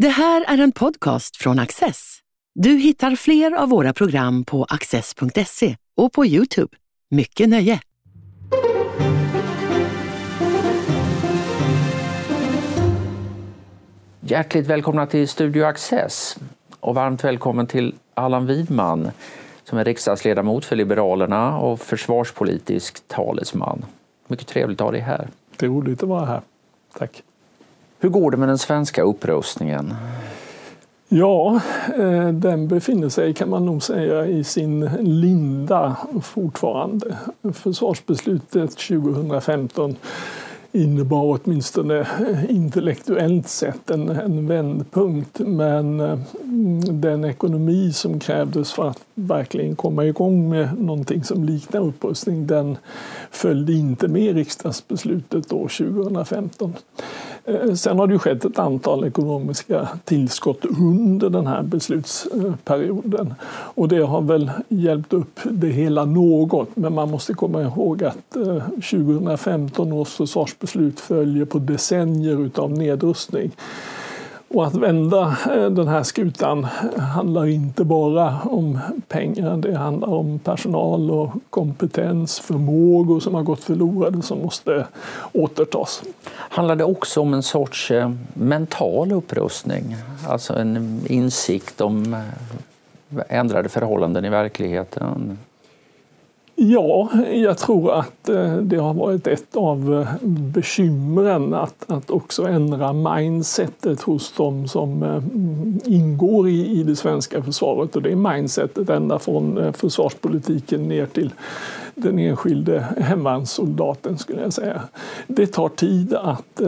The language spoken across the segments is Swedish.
Det här är en podcast från Access. Du hittar fler av våra program på access.se och på Youtube. Mycket nöje! Hjärtligt välkomna till Studio Access och varmt välkommen till Allan Widman som är riksdagsledamot för Liberalerna och försvarspolitisk talesman. Mycket trevligt att ha dig här. Det är roligt att vara här. Tack. Hur går det med den svenska upprustningen? Ja, eh, den befinner sig kan man nog säga i sin linda fortfarande. Försvarsbeslutet 2015 innebar åtminstone intellektuellt sett en, en vändpunkt. Men eh, den ekonomi som krävdes för att verkligen komma igång med någonting som liknar upprustning den följde inte med riksdagsbeslutet då 2015. Eh, sen har det ju skett ett antal ekonomiska tillskott under den här beslutsperioden. Och det har väl hjälpt upp det hela något. Men man måste komma ihåg att eh, 2015 års försvarsbeslut följer på decennier av nedrustning. Och att vända eh, den här skutan handlar inte bara om pengar. Det handlar om personal och kompetens, förmågor som har gått förlorade som måste återtas. Handlar det också om en sorts eh, mental upprustning? Alltså en insikt om eh, ändrade förhållanden i verkligheten? Ja, jag tror att eh, det har varit ett av eh, bekymren att, att också ändra mindsetet hos de som eh, ingår i, i det svenska försvaret. Och det är mindsetet ända från försvarspolitiken ner till den enskilde hemvärnssoldaten skulle jag säga. Det tar tid att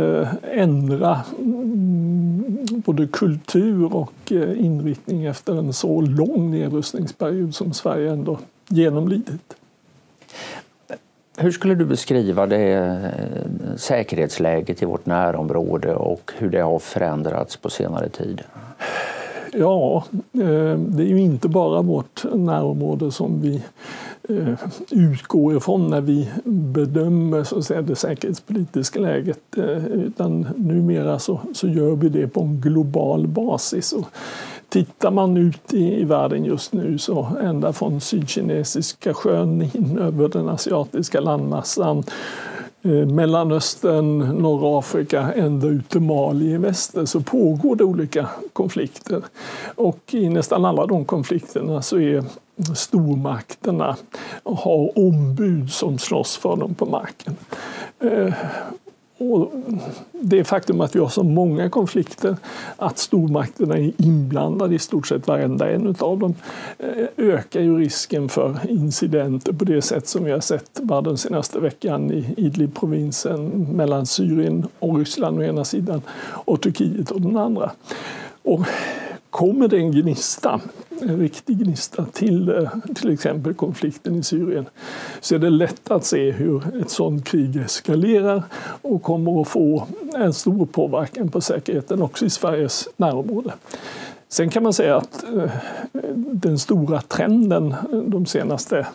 ändra mm, både kultur och inriktning efter en så lång nedrustningsperiod som Sverige ändå genomlidit. Hur skulle du beskriva det eh, säkerhetsläget i vårt närområde och hur det har förändrats på senare tid? Ja, eh, det är ju inte bara vårt närområde som vi eh, utgår ifrån när vi bedömer så att säga, det säkerhetspolitiska läget. Utan numera så, så gör vi det på en global basis. Och Tittar man ut i, i världen just nu så ända från Sydkinesiska sjön in över den asiatiska landmassan eh, Mellanöstern, norra Afrika, ända ut till Mali i väster så pågår det olika konflikter. Och i nästan alla de konflikterna så är stormakterna har ombud som slåss för dem på marken. Eh, och det faktum att vi har så många konflikter, att stormakterna är inblandade i stort sett varenda en av dem, eh, ökar ju risken för incidenter på det sätt som vi har sett bara den senaste veckan i Idlib-provinsen mellan Syrien och Ryssland å ena sidan och Turkiet å den andra. Och kommer det en gnista, en riktig gnista till eh, till exempel konflikten i Syrien så är det lätt att se hur ett sådant krig eskalerar och kommer att få en stor påverkan på säkerheten också i Sveriges närområde. Sen kan man säga att eh, den stora trenden de senaste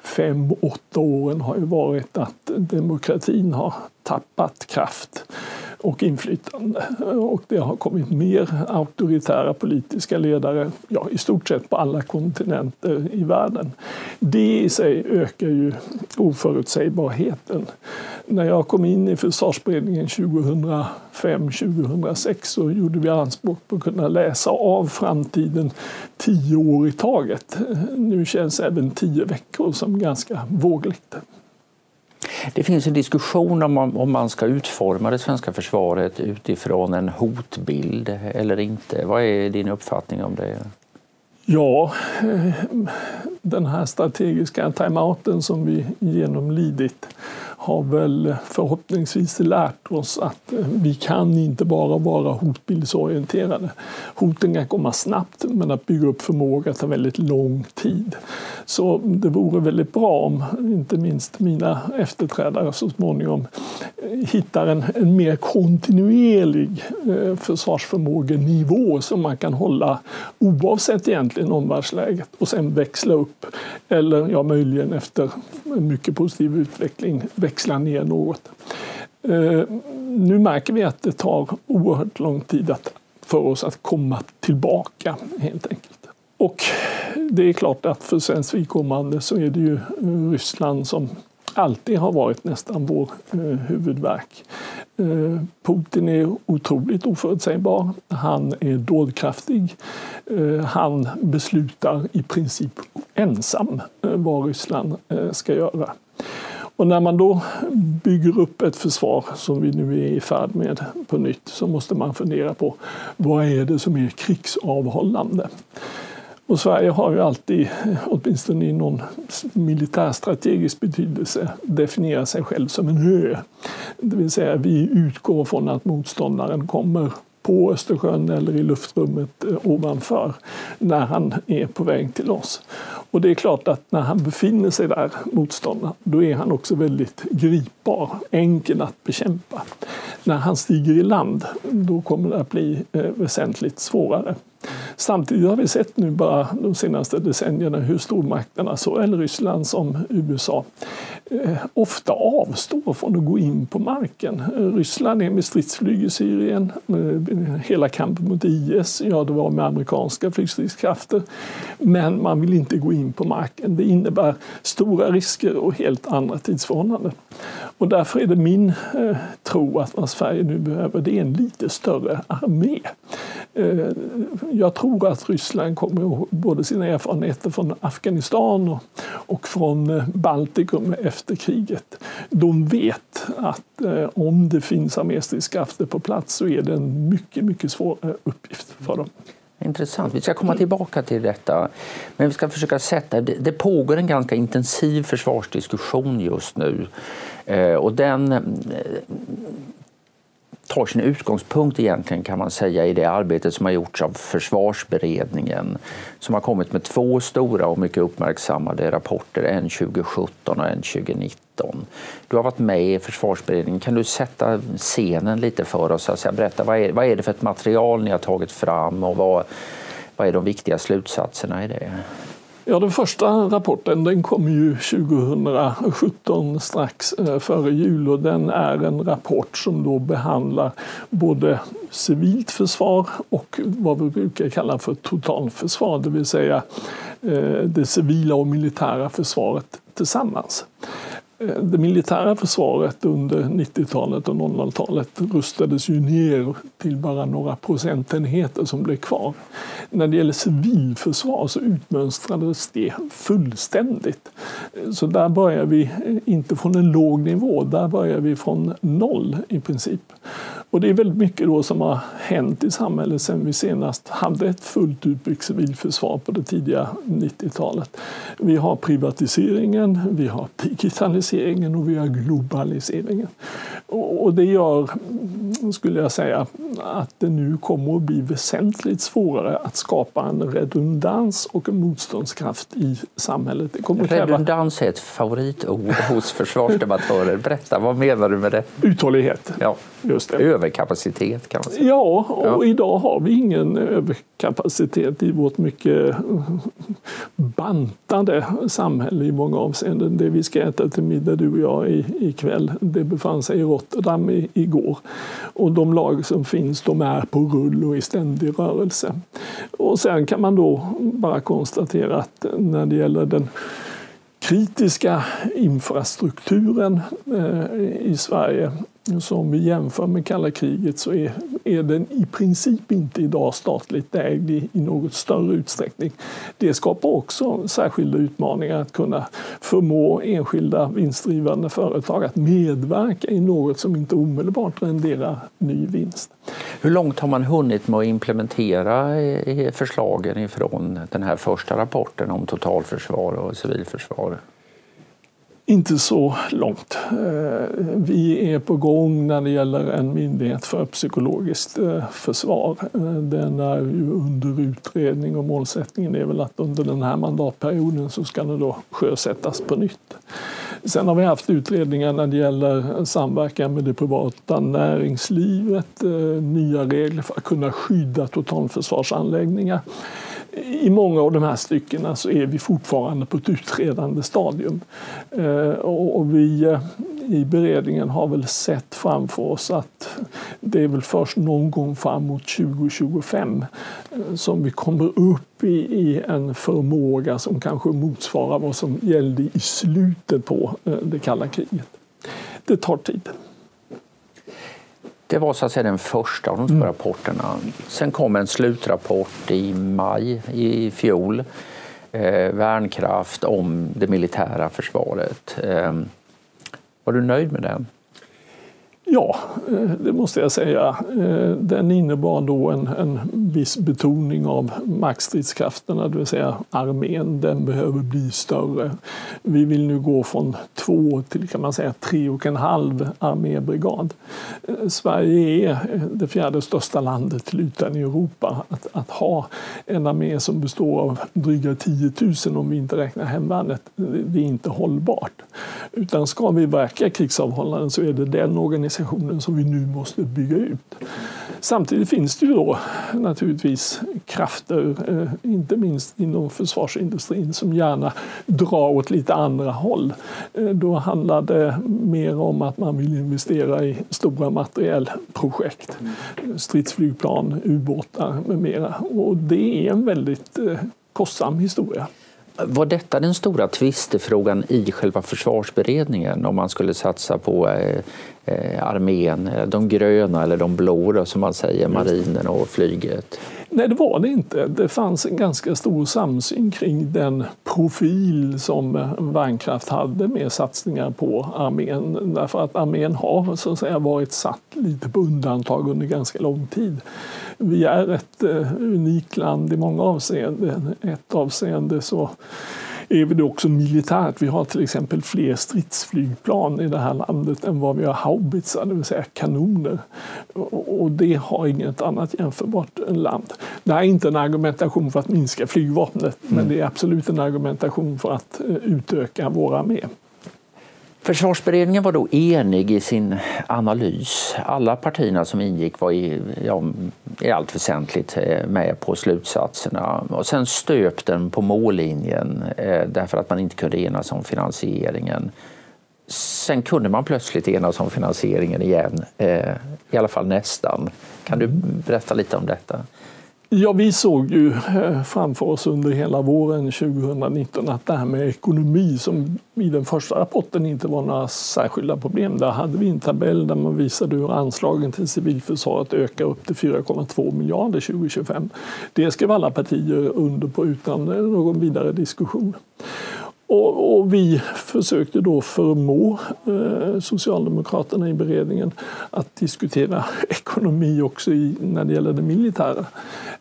fem, åtta åren har ju varit att demokratin har tappat kraft och inflytande. Och det har kommit mer auktoritära politiska ledare ja, i stort sett på alla kontinenter i världen. Det i sig ökar ju oförutsägbarheten. När jag kom in i försvarsberedningen 2005-2006 så gjorde vi anspråk på att kunna läsa av framtiden tio år i taget. Nu känns även tio veckor som ganska vågligt. Det finns en diskussion om om man ska utforma det svenska försvaret utifrån en hotbild eller inte. Vad är din uppfattning om det? Ja, eh, den här strategiska timeouten som vi genomlidit har väl förhoppningsvis lärt oss att eh, vi kan inte bara vara hotbildsorienterade. Hoten kan komma snabbt men att bygga upp förmåga tar väldigt lång tid. Så det vore väldigt bra om inte minst mina efterträdare så småningom eh, hittar en, en mer kontinuerlig eh, försvarsförmågenivå som man kan hålla oavsett egentligen omvärldsläget och sen växla upp eller ja, möjligen efter en mycket positiv utveckling växla ner något. Eh, nu märker vi att det tar oerhört lång tid att för oss att komma tillbaka helt enkelt. Och det är klart att för svenskt vidkommande så är det ju Ryssland som alltid har varit nästan vår eh, huvudvärk. Eh, Putin är otroligt oförutsägbar. Han är dådkraftig. Eh, han beslutar i princip ensam eh, vad Ryssland eh, ska göra. Och när man då bygger upp ett försvar som vi nu är i färd med på nytt så måste man fundera på vad är det som är krigsavhållande? Och Sverige har ju alltid, åtminstone i någon militärstrategisk betydelse, definierat sig själv som en ö. Det vill säga vi utgår från att motståndaren kommer på Östersjön eller i luftrummet eh, ovanför när han är på väg till oss. Och det är klart att när han befinner sig där, motståndaren, då är han också väldigt gripbar, enkel att bekämpa. När han stiger i land, då kommer det att bli eh, väsentligt svårare. Samtidigt har vi sett nu bara de senaste decennierna hur stormakterna, såväl Ryssland som USA, Eh, ofta avstår från att gå in på marken. Ryssland är med stridsflyg i Syrien, eh, hela kampen mot IS, ja det var med amerikanska flygstridskrafter. Men man vill inte gå in på marken. Det innebär stora risker och helt andra tidsförhållanden. Och därför är det min eh, tro att vad Sverige nu behöver det är en lite större armé. Eh, jag tror att Ryssland kommer ihåg både sina erfarenheter från Afghanistan och, och från eh, Baltikum efter kriget. De vet att eh, om det finns arméstridskrafter på plats så är det en mycket, mycket svår eh, uppgift för dem. Intressant. Vi ska komma tillbaka till detta. Men vi ska försöka sätta... Det pågår en ganska intensiv försvarsdiskussion just nu. Eh, och den eh, tar sin utgångspunkt egentligen kan man säga i det arbete som har gjorts av försvarsberedningen som har kommit med två stora och mycket uppmärksammade rapporter, en 2017 och en 2019. Du har varit med i försvarsberedningen. Kan du sätta scenen lite för oss? Alltså berätta, vad är, vad är det för ett material ni har tagit fram och vad, vad är de viktiga slutsatserna i det? Ja, den första rapporten den kom ju 2017 strax eh, före jul och den är en rapport som då behandlar både civilt försvar och vad vi brukar kalla för totalförsvar, det vill säga eh, det civila och militära försvaret tillsammans. Eh, det militära försvaret under 90-talet och 00-talet rustades ju ner till bara några procentenheter som blev kvar. När det gäller civilförsvar så utmönstrades det fullständigt. Så där börjar vi inte från en låg nivå, där börjar vi från noll i princip. Och det är väldigt mycket då som har hänt i samhället sedan vi senast hade ett fullt utbyggt civilförsvar på det tidiga 90-talet. Vi har privatiseringen, vi har digitaliseringen och vi har globaliseringen. Och det gör, skulle jag säga, att det nu kommer att bli väsentligt svårare att skapa en redundans och en motståndskraft i samhället. Det kommer kräva... Redundans är ett favoritord hos försvarsdebattörer. Berätta, vad menar du med det? Uthållighet. Ja. Just det. Överkapacitet kan man säga. Ja, och ja. idag har vi ingen överkapacitet i vårt mycket bantade samhälle i många avseenden. Det vi ska äta till middag du och jag ikväll, det befann sig i Rotterdam i, igår. Och de lag som finns, de är på rull och i ständig rörelse. Och sen kan man då bara konstatera att när det gäller den kritiska infrastrukturen eh, i Sverige så om vi jämför med kalla kriget så är, är den i princip inte idag statligt ägd i, i något större utsträckning. Det skapar också särskilda utmaningar att kunna förmå enskilda vinstdrivande företag att medverka i något som inte omedelbart renderar ny vinst. Hur långt har man hunnit med att implementera eh, förslagen från den här första rapporten om totalförsvar och civilförsvar? Inte så långt. Eh, vi är på gång när det gäller en myndighet för psykologiskt eh, försvar. Eh, den är ju under utredning och målsättningen är väl att under den här mandatperioden så ska den då sjösättas på nytt. Sen har vi haft utredningar när det gäller samverkan med det privata näringslivet, nya regler för att kunna skydda totalförsvarsanläggningar i många av de här styckena så är vi fortfarande på ett utredande stadium. Eh, och vi eh, i beredningen har väl sett framför oss att det är väl först någon gång framåt 2025 eh, som vi kommer upp i, en förmåga som kanske motsvarar vad som gällde i slutet på det kalla kriget. Det tar tid. Det var så att säga den första av de två mm. rapporterna. Sen kom en slutrapport i maj i fjol eh, värnkraft om det militära försvaret. Eh, var du nöjd med den? Ja, eh, det måste jag säga. Eh, den innebar då en, en viss betoning av maktstridskrafterna, det vill säga armén. Den behöver bli större. Vi vill nu gå från två till kan man säga tre och en halv armébrigad. Eh, Sverige är det fjärde största landet till ytan i Europa. Att, att ha en armé som består av dryga 10 000 om vi inte räknar hemvärnet, det är inte hållbart. Utan ska vi verka krigsavhållande så är det den organisationen organisationen som vi nu måste bygga ut. Samtidigt finns det ju då naturligtvis krafter, eh, inte minst inom försvarsindustrin, som gärna drar åt lite andra håll. Eh, då handlar det mer om att man vill investera i stora materiellprojekt. Stridsflygplan, ubåtar med mera. Och det är en väldigt eh, kostsam historia. Var detta den stora tvistefrågan i själva försvarsberedningen om man skulle satsa på eh, eh armén, de gröna eller de blå som man säger, marinen och flyget? Nej, det var det inte. Det fanns en ganska stor samsyn kring den profil som eh, Värnkraft hade med satsningar på armén. Därför att armén har så att säga varit satt lite på undantag under ganska lång tid. Vi är ett eh, unikt land i många avseenden. Ett avseende så är det också militärt. Vi har till exempel fler stridsflygplan i det här landet än vad vi har haubitsar, det vill säga kanoner. Och det har inget annat jämförbart land. Det här är inte en argumentation för att minska flygvapnet, mm. men det är absolut en argumentation för att eh, utöka vår armé. Försvarsberedningen var då enig i sin analys. Alla partierna som ingick var i, ja, i allt väsentligt eh, med på slutsatserna. Och sen stöp den på mållinjen eh, därför att man inte kunde enas om finansieringen. Sen kunde man plötsligt enas om finansieringen igen, eh, i alla fall nästan. Kan du berätta lite om detta? Ja, vi såg ju eh, framför oss under hela våren 2019 att det här med ekonomi som i den första rapporten inte var några särskilda problem. Där hade vi en tabell där man visade hur anslagen till civilförsvaret ökar upp till 4,2 miljarder 2025. Det skrev alla partier under på utan någon vidare diskussion. Och, och, vi försökte då förmå eh, Socialdemokraterna i beredningen att diskutera ekonomi också i, när det gäller det militära.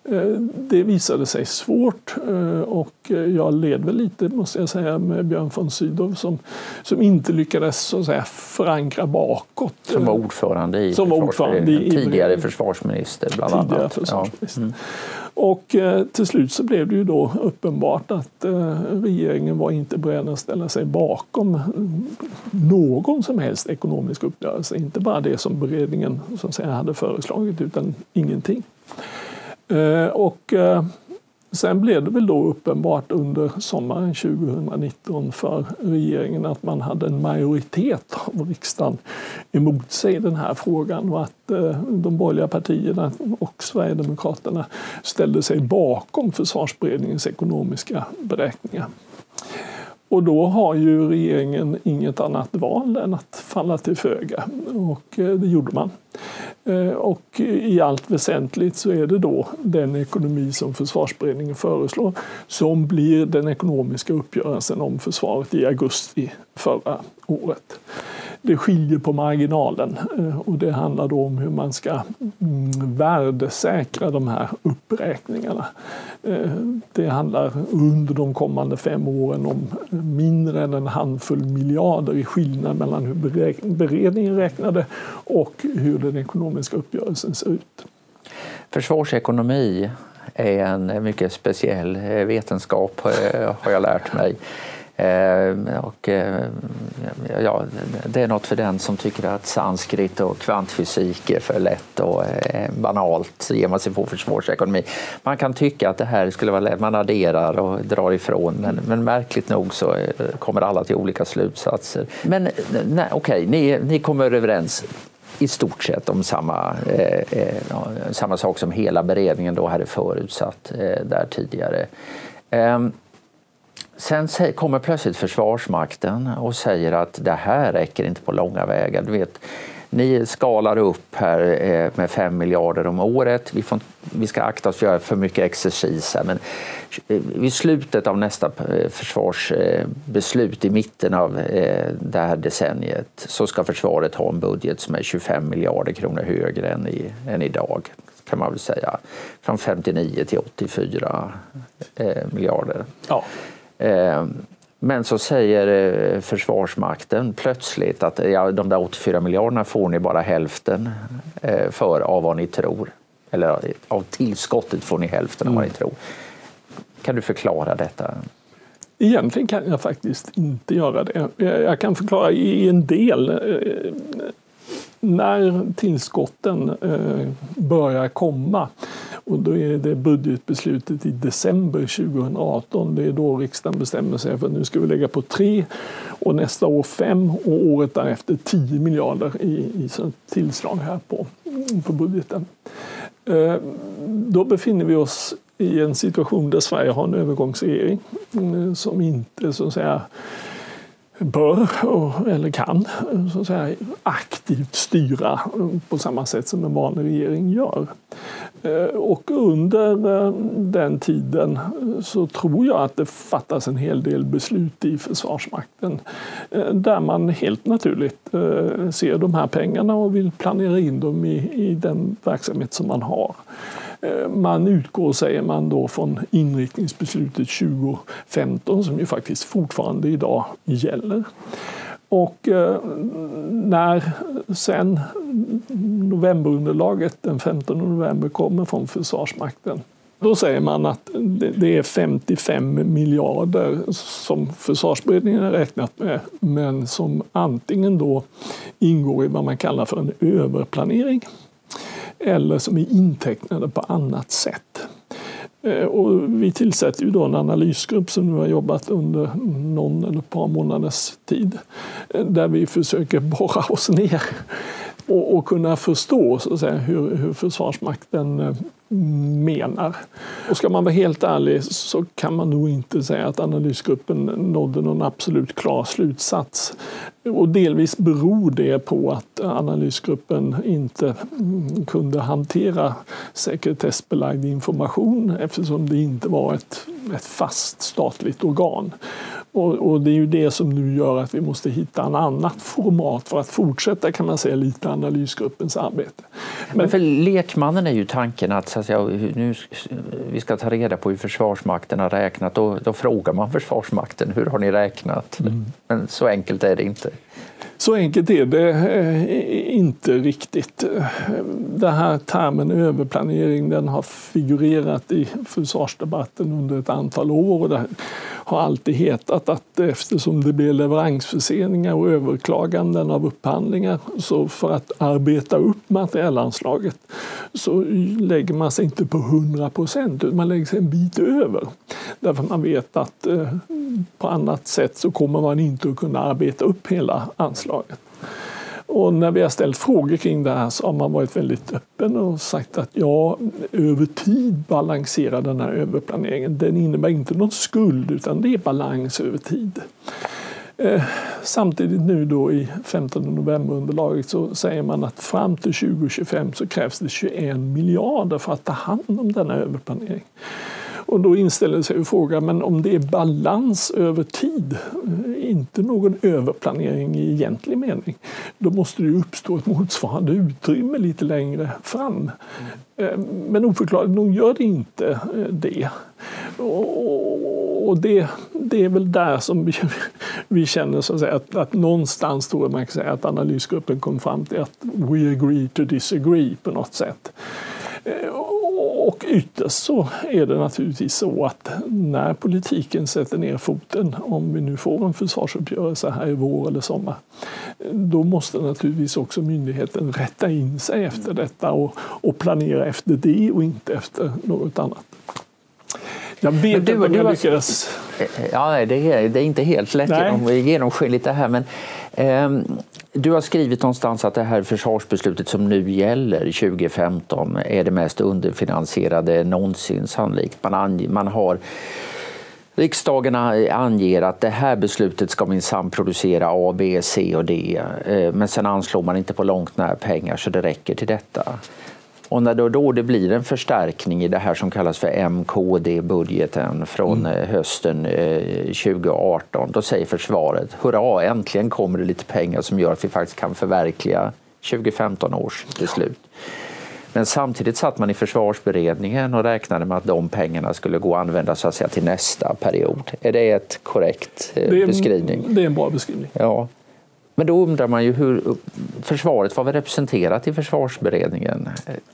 Eh, det visade sig svårt eh, och jag led väl lite, måste jag säga, med Björn von Sydow som, som inte lyckades så att säga, förankra bakåt. Som var ordförande i, som var ordförande i tidigare försvarsminister bland tidigare annat. Försvarsminister. Ja. Mm. Och eh, till slut så blev det ju då uppenbart att eh, regeringen var inte beredd att ställa sig bakom mm, någon som helst ekonomisk uppgörelse. Inte bara det som beredningen så att säga, hade föreslagit utan ingenting. Eh, och Sen blev det väl då uppenbart under sommaren 2019 för regeringen att man hade en majoritet av riksdagen emot sig i den här frågan och att eh, de borgerliga partierna och Sverigedemokraterna ställde sig bakom försvarsberedningens ekonomiska beräkningar. Och då har ju regeringen inget annat val än att falla till föga. Och eh, det gjorde man. Eh, och i allt väsentligt så är det då den ekonomi som försvarsberedningen föreslår som blir den ekonomiska uppgörelsen om försvaret i augusti förra året det skiljer på marginalen eh, och det handlar då om hur man ska mm, värdesäkra de här uppräkningarna. Eh, det handlar under de kommande fem åren om eh, mindre än en handfull miljarder i skillnad mellan hur beredningen räknade och hur den ekonomiska uppgörelsen ser ut. Försvarsekonomi är en mycket speciell vetenskap har jag lärt mig. Eh, och, eh, ja, det är något för den som tycker att sanskrit och kvantfysik är för lätt och eh, banalt, så ger man sig på försvarsekonomi. Man kan tycka att det här skulle vara lätt, man adderar och drar ifrån, men, men märkligt nog så kommer alla till olika slutsatser. Men okej, okay, ni, ni kommer överens i stort sett om samma, eh, eh, samma sak som hela beredningen då hade förutsatt eh, där tidigare. Ehm, Sen kommer plötsligt Försvarsmakten och säger att det här räcker inte på långa vägar. Du vet, ni skalar upp här eh, med 5 miljarder om året. Vi, får, vi ska akta oss för att göra för mycket exercis här, men eh, vid slutet av nästa eh, försvarsbeslut i mitten av det här decenniet så ska försvaret ha en budget som är 25 miljarder kronor högre än, i, än idag kan man väl säga. Från 59 till 84 miljarder. Ja. Men så säger eh, Försvarsmakten plötsligt att ja, de där 84 miljarderna får ni bara hälften eh, för av vad ni tror. Eller av tillskottet får ni hälften av vad ni mm. tror. Kan du förklara detta? Egentligen kan jag faktiskt inte göra det. Jag kan förklara i en del. När tillskotten eh, börjar komma och då är det budgetbeslutet i december 2018. Det är då riksdagen bestämmer sig för att nu ska vi lägga på tre och nästa år fem och året därefter 10 miljarder i, i tillslag här på, på budgeten. Eh, då befinner vi oss i en situation där Sverige har en övergångsregering eh, som inte så att säga bör eller kan så att säga, aktivt styra på samma sätt som en vanlig regering gör. Eh, och under eh, den tiden så tror jag att det fattas en hel del beslut i Försvarsmakten eh, där man helt naturligt ser de här pengarna och vill planera in dem i, i den verksamhet som man har. Eh, man utgår, säger man, då från inriktningsbeslutet 2015 som ju faktiskt fortfarande idag gäller. Och eh, när sen novemberunderlaget den 15 november kommer från Försvarsmakten då säger man att det är 55 miljarder som Försvarsberedningen har räknat med men som antingen då ingår i vad man kallar för en överplanering eller som är intecknade på annat sätt. Eh, och vi tillsätter ju då en analysgrupp som nu har jobbat under någon eller ett par månaders tid eh, där vi försöker borra oss ner och, och kunna förstå så att säga, hur, hur Försvarsmakten eh, menar. Och ska man vara helt ärlig så kan man nog inte säga att analysgruppen nådde någon absolut klar slutsats. Och delvis beror det på att analysgruppen inte mm, kunde hantera sekretessbelagd information eftersom det inte var ett, ett fast statligt organ. Och, och, det är ju det som nu gör att vi måste hitta en annat format för att fortsätta kan man säga lite analysgruppens arbete. Men, Men för lekmannen är ju tanken att, så att säga, nu, vi ska ta reda på hur Försvarsmakten har räknat. Då, då frågar man Försvarsmakten hur har ni räknat? Mm. Men så enkelt är det inte. Så enkelt är det eh, inte riktigt. Den här termen överplanering den har figurerat i försvarsdebatten under ett antal år. Har alltid hetat att eftersom det blir leveransförseningar och överklaganden av upphandlingar så för att arbeta upp materielanslaget så lägger man sig inte på 100 procent utan man lägger sig en bit över. Därför man vet att eh, på annat sätt så kommer man inte att kunna arbeta upp hela anslaget. Och när vi har ställt frågor kring det här så har man varit väldigt öppen och sagt att ja, över tid balansera den här överplaneringen. Den innebär inte någon skuld utan det är balans över tid. Eh, samtidigt nu då i 15 november-underlaget så säger man att fram till 2025 så krävs det 21 miljarder för att ta hand om denna överplanering. Och då inställer sig frågan, men om det är balans över tid, eh, inte någon överplanering i egentlig mening, då måste det uppstå ett motsvarande utrymme lite längre fram. Mm. Men oförklarligt nog gör det inte eh, det. Och det, det är väl där som vi, vi känner så att, säga, att, att någonstans tror man kan säga att analysgruppen kom fram till att we agree to disagree på något sätt. Eh, ytterst så är det naturligtvis så att när politiken sätter ner foten, om vi nu får en försvarsuppgörelse här i vår eller sommar, då måste naturligtvis också myndigheten rätta in sig efter detta och, och planera efter det och inte efter något annat. Jag vet du, inte om jag lyckades... Ja, det är, det är inte helt lätt genomskinligt det här, men eh, du har skrivit någonstans att det här försvarsbeslutet som nu gäller 2015 är det mest underfinansierade någonsin sannolikt. Man, man har Riksdagen anger att det här beslutet ska minsann producera A, B, C och D. Eh, men sen anslår man inte på långt när pengar så det räcker till detta. Och när då, då det blir en förstärkning i det här som kallas för MKD-budgeten från mm. Eh, hösten 2018, eh, då säger försvaret hurra, äntligen kommer det lite pengar som gör att vi faktiskt kan förverkliga 2015 års beslut. Men samtidigt satt man i försvarsberedningen och räknade med att de pengarna skulle gå att använda så att säga, till nästa period. Är det ett korrekt eh, det är, beskrivning? Det är en bra beskrivning. Ja. Men då undrar man ju hur försvaret var väl representerat i försvarsberedningen?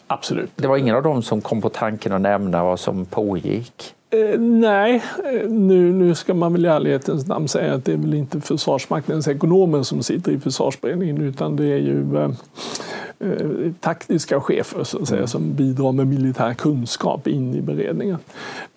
Absolut. Det var ingen av dem som kom på tanken att nämna vad som pågick? Eh, nej, eh, nu, nu ska man väl i ärlighetens namn säga att det är väl inte Försvarsmaktens ekonomer som sitter i försvarsberedningen utan det är ju eh, Eh, taktiska chefer så att säga, mm. som bidrar med militär kunskap in i beredningen.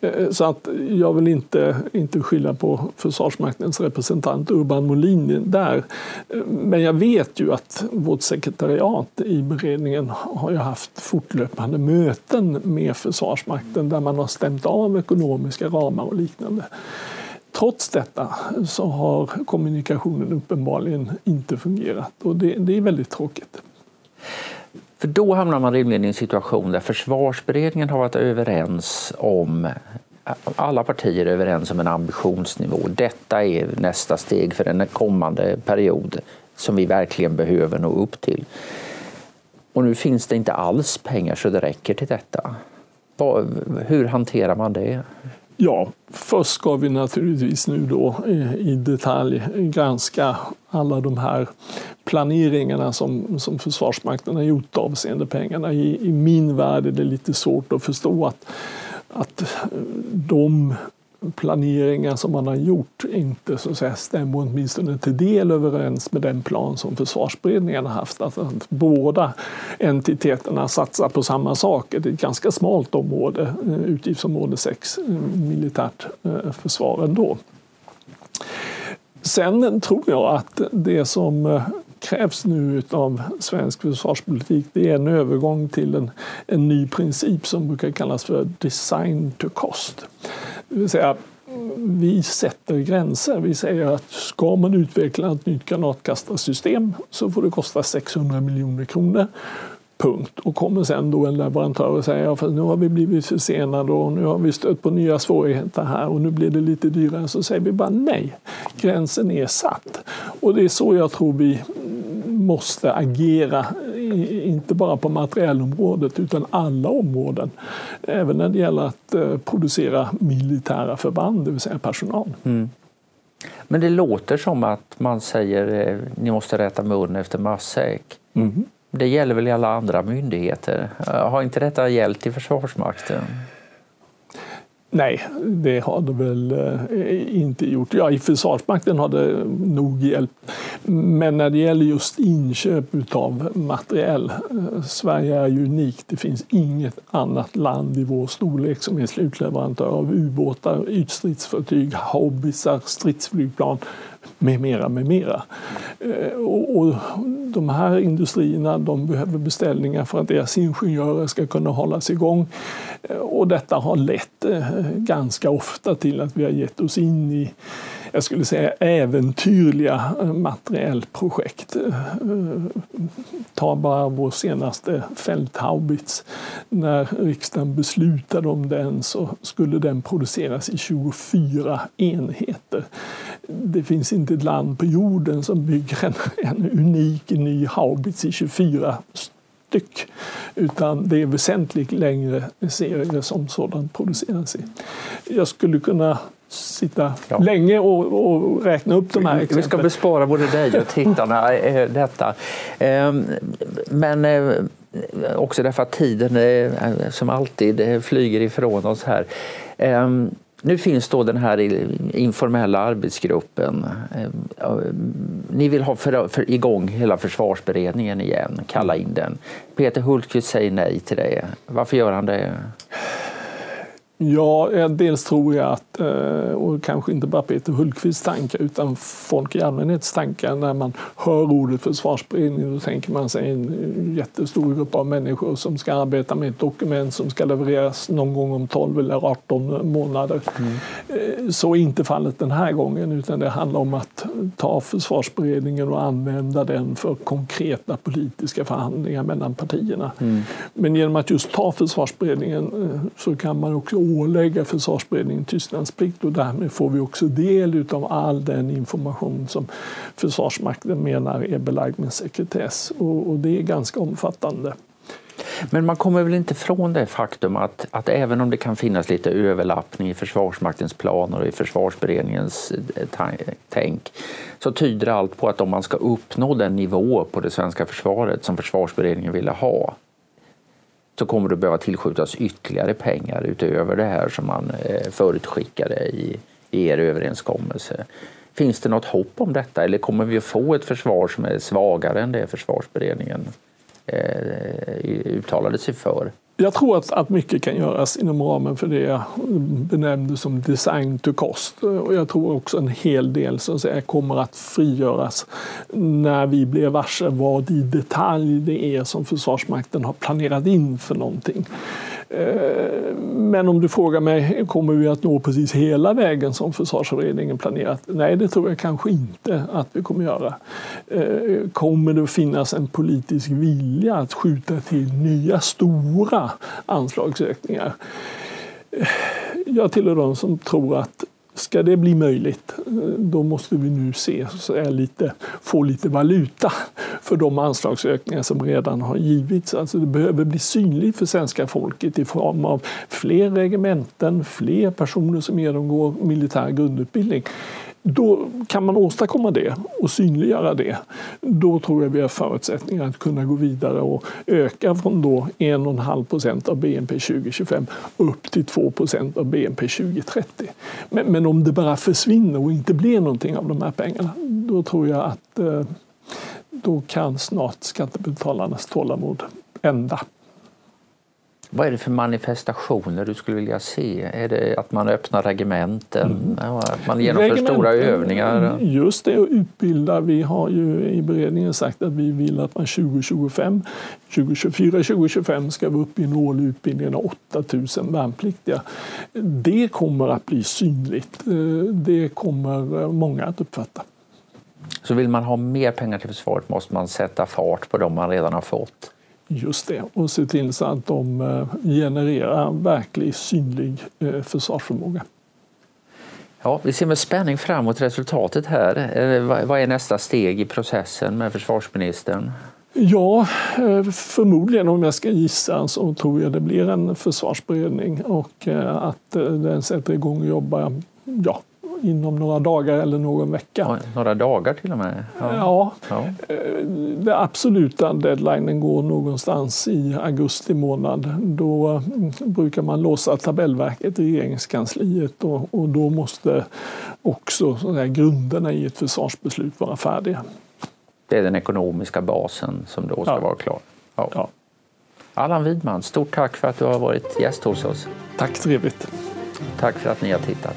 Eh, så att jag vill inte, inte skylla på Försvarsmaktens representant Urban Molin där. Eh, men jag vet ju att vårt sekretariat i beredningen har ju haft fortlöpande möten med Försvarsmakten där man har stämt av ekonomiska ramar och liknande. Trots detta så har kommunikationen uppenbarligen inte fungerat och det, det är väldigt tråkigt. För då hamnar man rimligen i en situation där försvarsberedningen har varit överens om alla partier är överens om en ambitionsnivå. Detta är nästa steg för en kommande period som vi verkligen behöver nå upp till. Och nu finns det inte alls pengar så det räcker till detta. Hur hanterar man det? Ja, först ska vi naturligtvis nu då eh, i detalj granska alla de här planeringarna som, som Försvarsmakten har gjort avseende pengarna. I, I min värld är det lite svårt att förstå att, att eh, de planeringar som man har gjort inte så att säga, stämmer åtminstone till del överens med den plan som försvarsberedningen har haft. Att, att båda entiteterna satsar på samma sak. Det är ett ganska smalt område, eh, utgiftsområde 6, eh, militärt eh, försvar ändå. Sen tror jag att det som krävs nu av svensk försvarspolitik det är en övergång till en, en ny princip som brukar kallas för design to cost. Det vill säga, vi sätter gränser. Vi säger att ska man utveckla ett nytt granatkastarsystem så får det kosta 600 miljoner kronor. Punkt. Och kommer sen då en leverantör och säger att nu har vi blivit försenade och nu har vi stött på nya svårigheter här och nu blir det lite dyrare. Så säger vi bara nej. Gränsen är satt. Och det är så jag tror vi måste agera, inte bara på materiellområdet utan alla områden. Även när det gäller att eh, producera militära förband, det vill säga personal. Mm. Men det låter som att man säger eh, ni måste rätta munnen efter matsäck. Mm. Det gäller väl i alla andra myndigheter? Har inte detta gällt i Försvarsmakten? Nej, det har det väl eh, inte gjort. Ja, i Försvarsmakten har det nog hjälpt. Men när det gäller just inköp av materiell, eh, Sverige är ju unikt. Det finns inget annat land i vår storlek som är slutleverantör av ubåtar, ytstridsfartyg, hobbysar, stridsflygplan med mera, med mera. Eh, och, och, de här industrierna de behöver beställningar för att deras ingenjörer ska kunna hållas igång. Och detta har lett eh, ganska ofta till att vi har gett oss in i jag skulle säga äventyrliga eh, materiellprojekt. Eh, ta bara vår senaste fälthaubits. När riksdagen beslutade om den så skulle den produceras i 24 enheter det finns inte ett land på jorden som bygger en, en unik ny haubits i 24 styck. Utan det är väsentligt längre serier som sådant produceras i. Jag skulle kunna sitta ja. länge och, och, räkna upp de här exemplen. Vi ska bespara både dig och tittarna eh, detta. Ehm, men eh, också därför att tiden eh, som alltid flyger ifrån oss här. Nu finns då den här informella arbetsgruppen. Eh, ni vill ha för, för igång hela försvarsberedningen igen, kalla in den. Peter Hultqvist säger nej till det. Varför gör han det? Ja, eh, dels tror jag att, eh, och kanske inte bara Peter Hultqvists tankar utan folk i allmänhets tankar när man hör ordet försvarsberedning då tänker man sig en jättestor grupp av människor som ska arbeta med ett dokument som ska levereras någon gång om 12 eller 18 månader. Mm. Eh, så är inte fallet den här gången utan det handlar om att ta försvarsberedningen och använda den för konkreta politiska förhandlingar mellan partierna. Mm. Men genom att just ta försvarsberedningen så kan man också ålägga försvarsberedningen tystnadsplikt och därmed får vi också del av all den information som Försvarsmakten menar är belagd med sekretess och, och det är ganska omfattande. Men man kommer väl inte från det faktum att, att även om det kan finnas lite överlappning i Försvarsmaktens planer och i Försvarsberedningens eh, tänk så tyder allt på att om man ska uppnå den nivå på det svenska försvaret som Försvarsberedningen ville ha så kommer det behöva tillskjutas ytterligare pengar utöver det här som man eh, förutskickade i, i er överenskommelse. Finns det något hopp om detta eller kommer vi att få ett försvar som är svagare än det försvarsberedningen eh, uttalade sig för? Jag tror att, att mycket kan göras inom ramen för det jag benämnde som design to cost. Och jag tror också en hel del som säger, kommer att frigöras när vi blir varse vad i detalj det är som Försvarsmakten har planerat in för någonting. Eh, men om du frågar mig, kommer vi att nå precis hela vägen som försvarsberedningen planerat? Nej, det tror jag kanske inte att vi kommer göra. Eh, kommer det att finnas en politisk vilja att skjuta till nya stora anslagsökningar? Eh, jag tillhör de som tror att Ska det bli möjligt, då måste vi nu se, så är lite, få lite valuta för de anslagsökningar som redan har givits. Alltså det behöver bli synligt för svenska folket i form av fler regementen, fler personer som genomgår militär grundutbildning. Då kan man åstadkomma det och synliggöra det. Då tror jag vi har förutsättningar att kunna gå vidare och öka från då 1,5 procent av BNP 2025 upp till 2 procent av BNP 2030. Men, men, om det bara försvinner och inte blir någonting av de här pengarna, då tror jag att eh, då kan snart skattebetalarnas tålamod ända. Vad är det för manifestationer du skulle vilja se? Är det att man öppnar regementen? Mm. Att man genomför regementen, stora övningar? Just det, och utbilda. Vi har ju i beredningen sagt att vi vill att man 2025, 2024, 2025 ska vi upp i en årlig utbildning av 8000 värnpliktiga. Det kommer att bli synligt. Det kommer många att uppfatta. Så vill man ha mer pengar till försvaret måste man sätta fart på de man redan har fått? Just det, och se till så att de eh, genererar verklig synlig eh, försvarsförmåga. Ja, vi ser med spänning fram emot resultatet här. Eh, vad är nästa steg i processen med försvarsministern? Ja, förmodligen om jag ska gissa så tror jag det blir en försvarsberedning och att den sätter igång och jobbar ja, inom några dagar eller någon vecka. några dagar till och med? Ja. ja. ja. Eh, den absoluta deadlinen går någonstans i augusti månad. Då mm, brukar man låsa tabellverket i regeringskansliet och, och då måste också så grunderna i ett försvarsbeslut vara färdiga. Det är den ekonomiska basen som då ska ja. vara klar? Ja. Allan Widman, stort tack för att du har varit gäst hos oss. Tack, trevligt. Tack för att ni har tittat.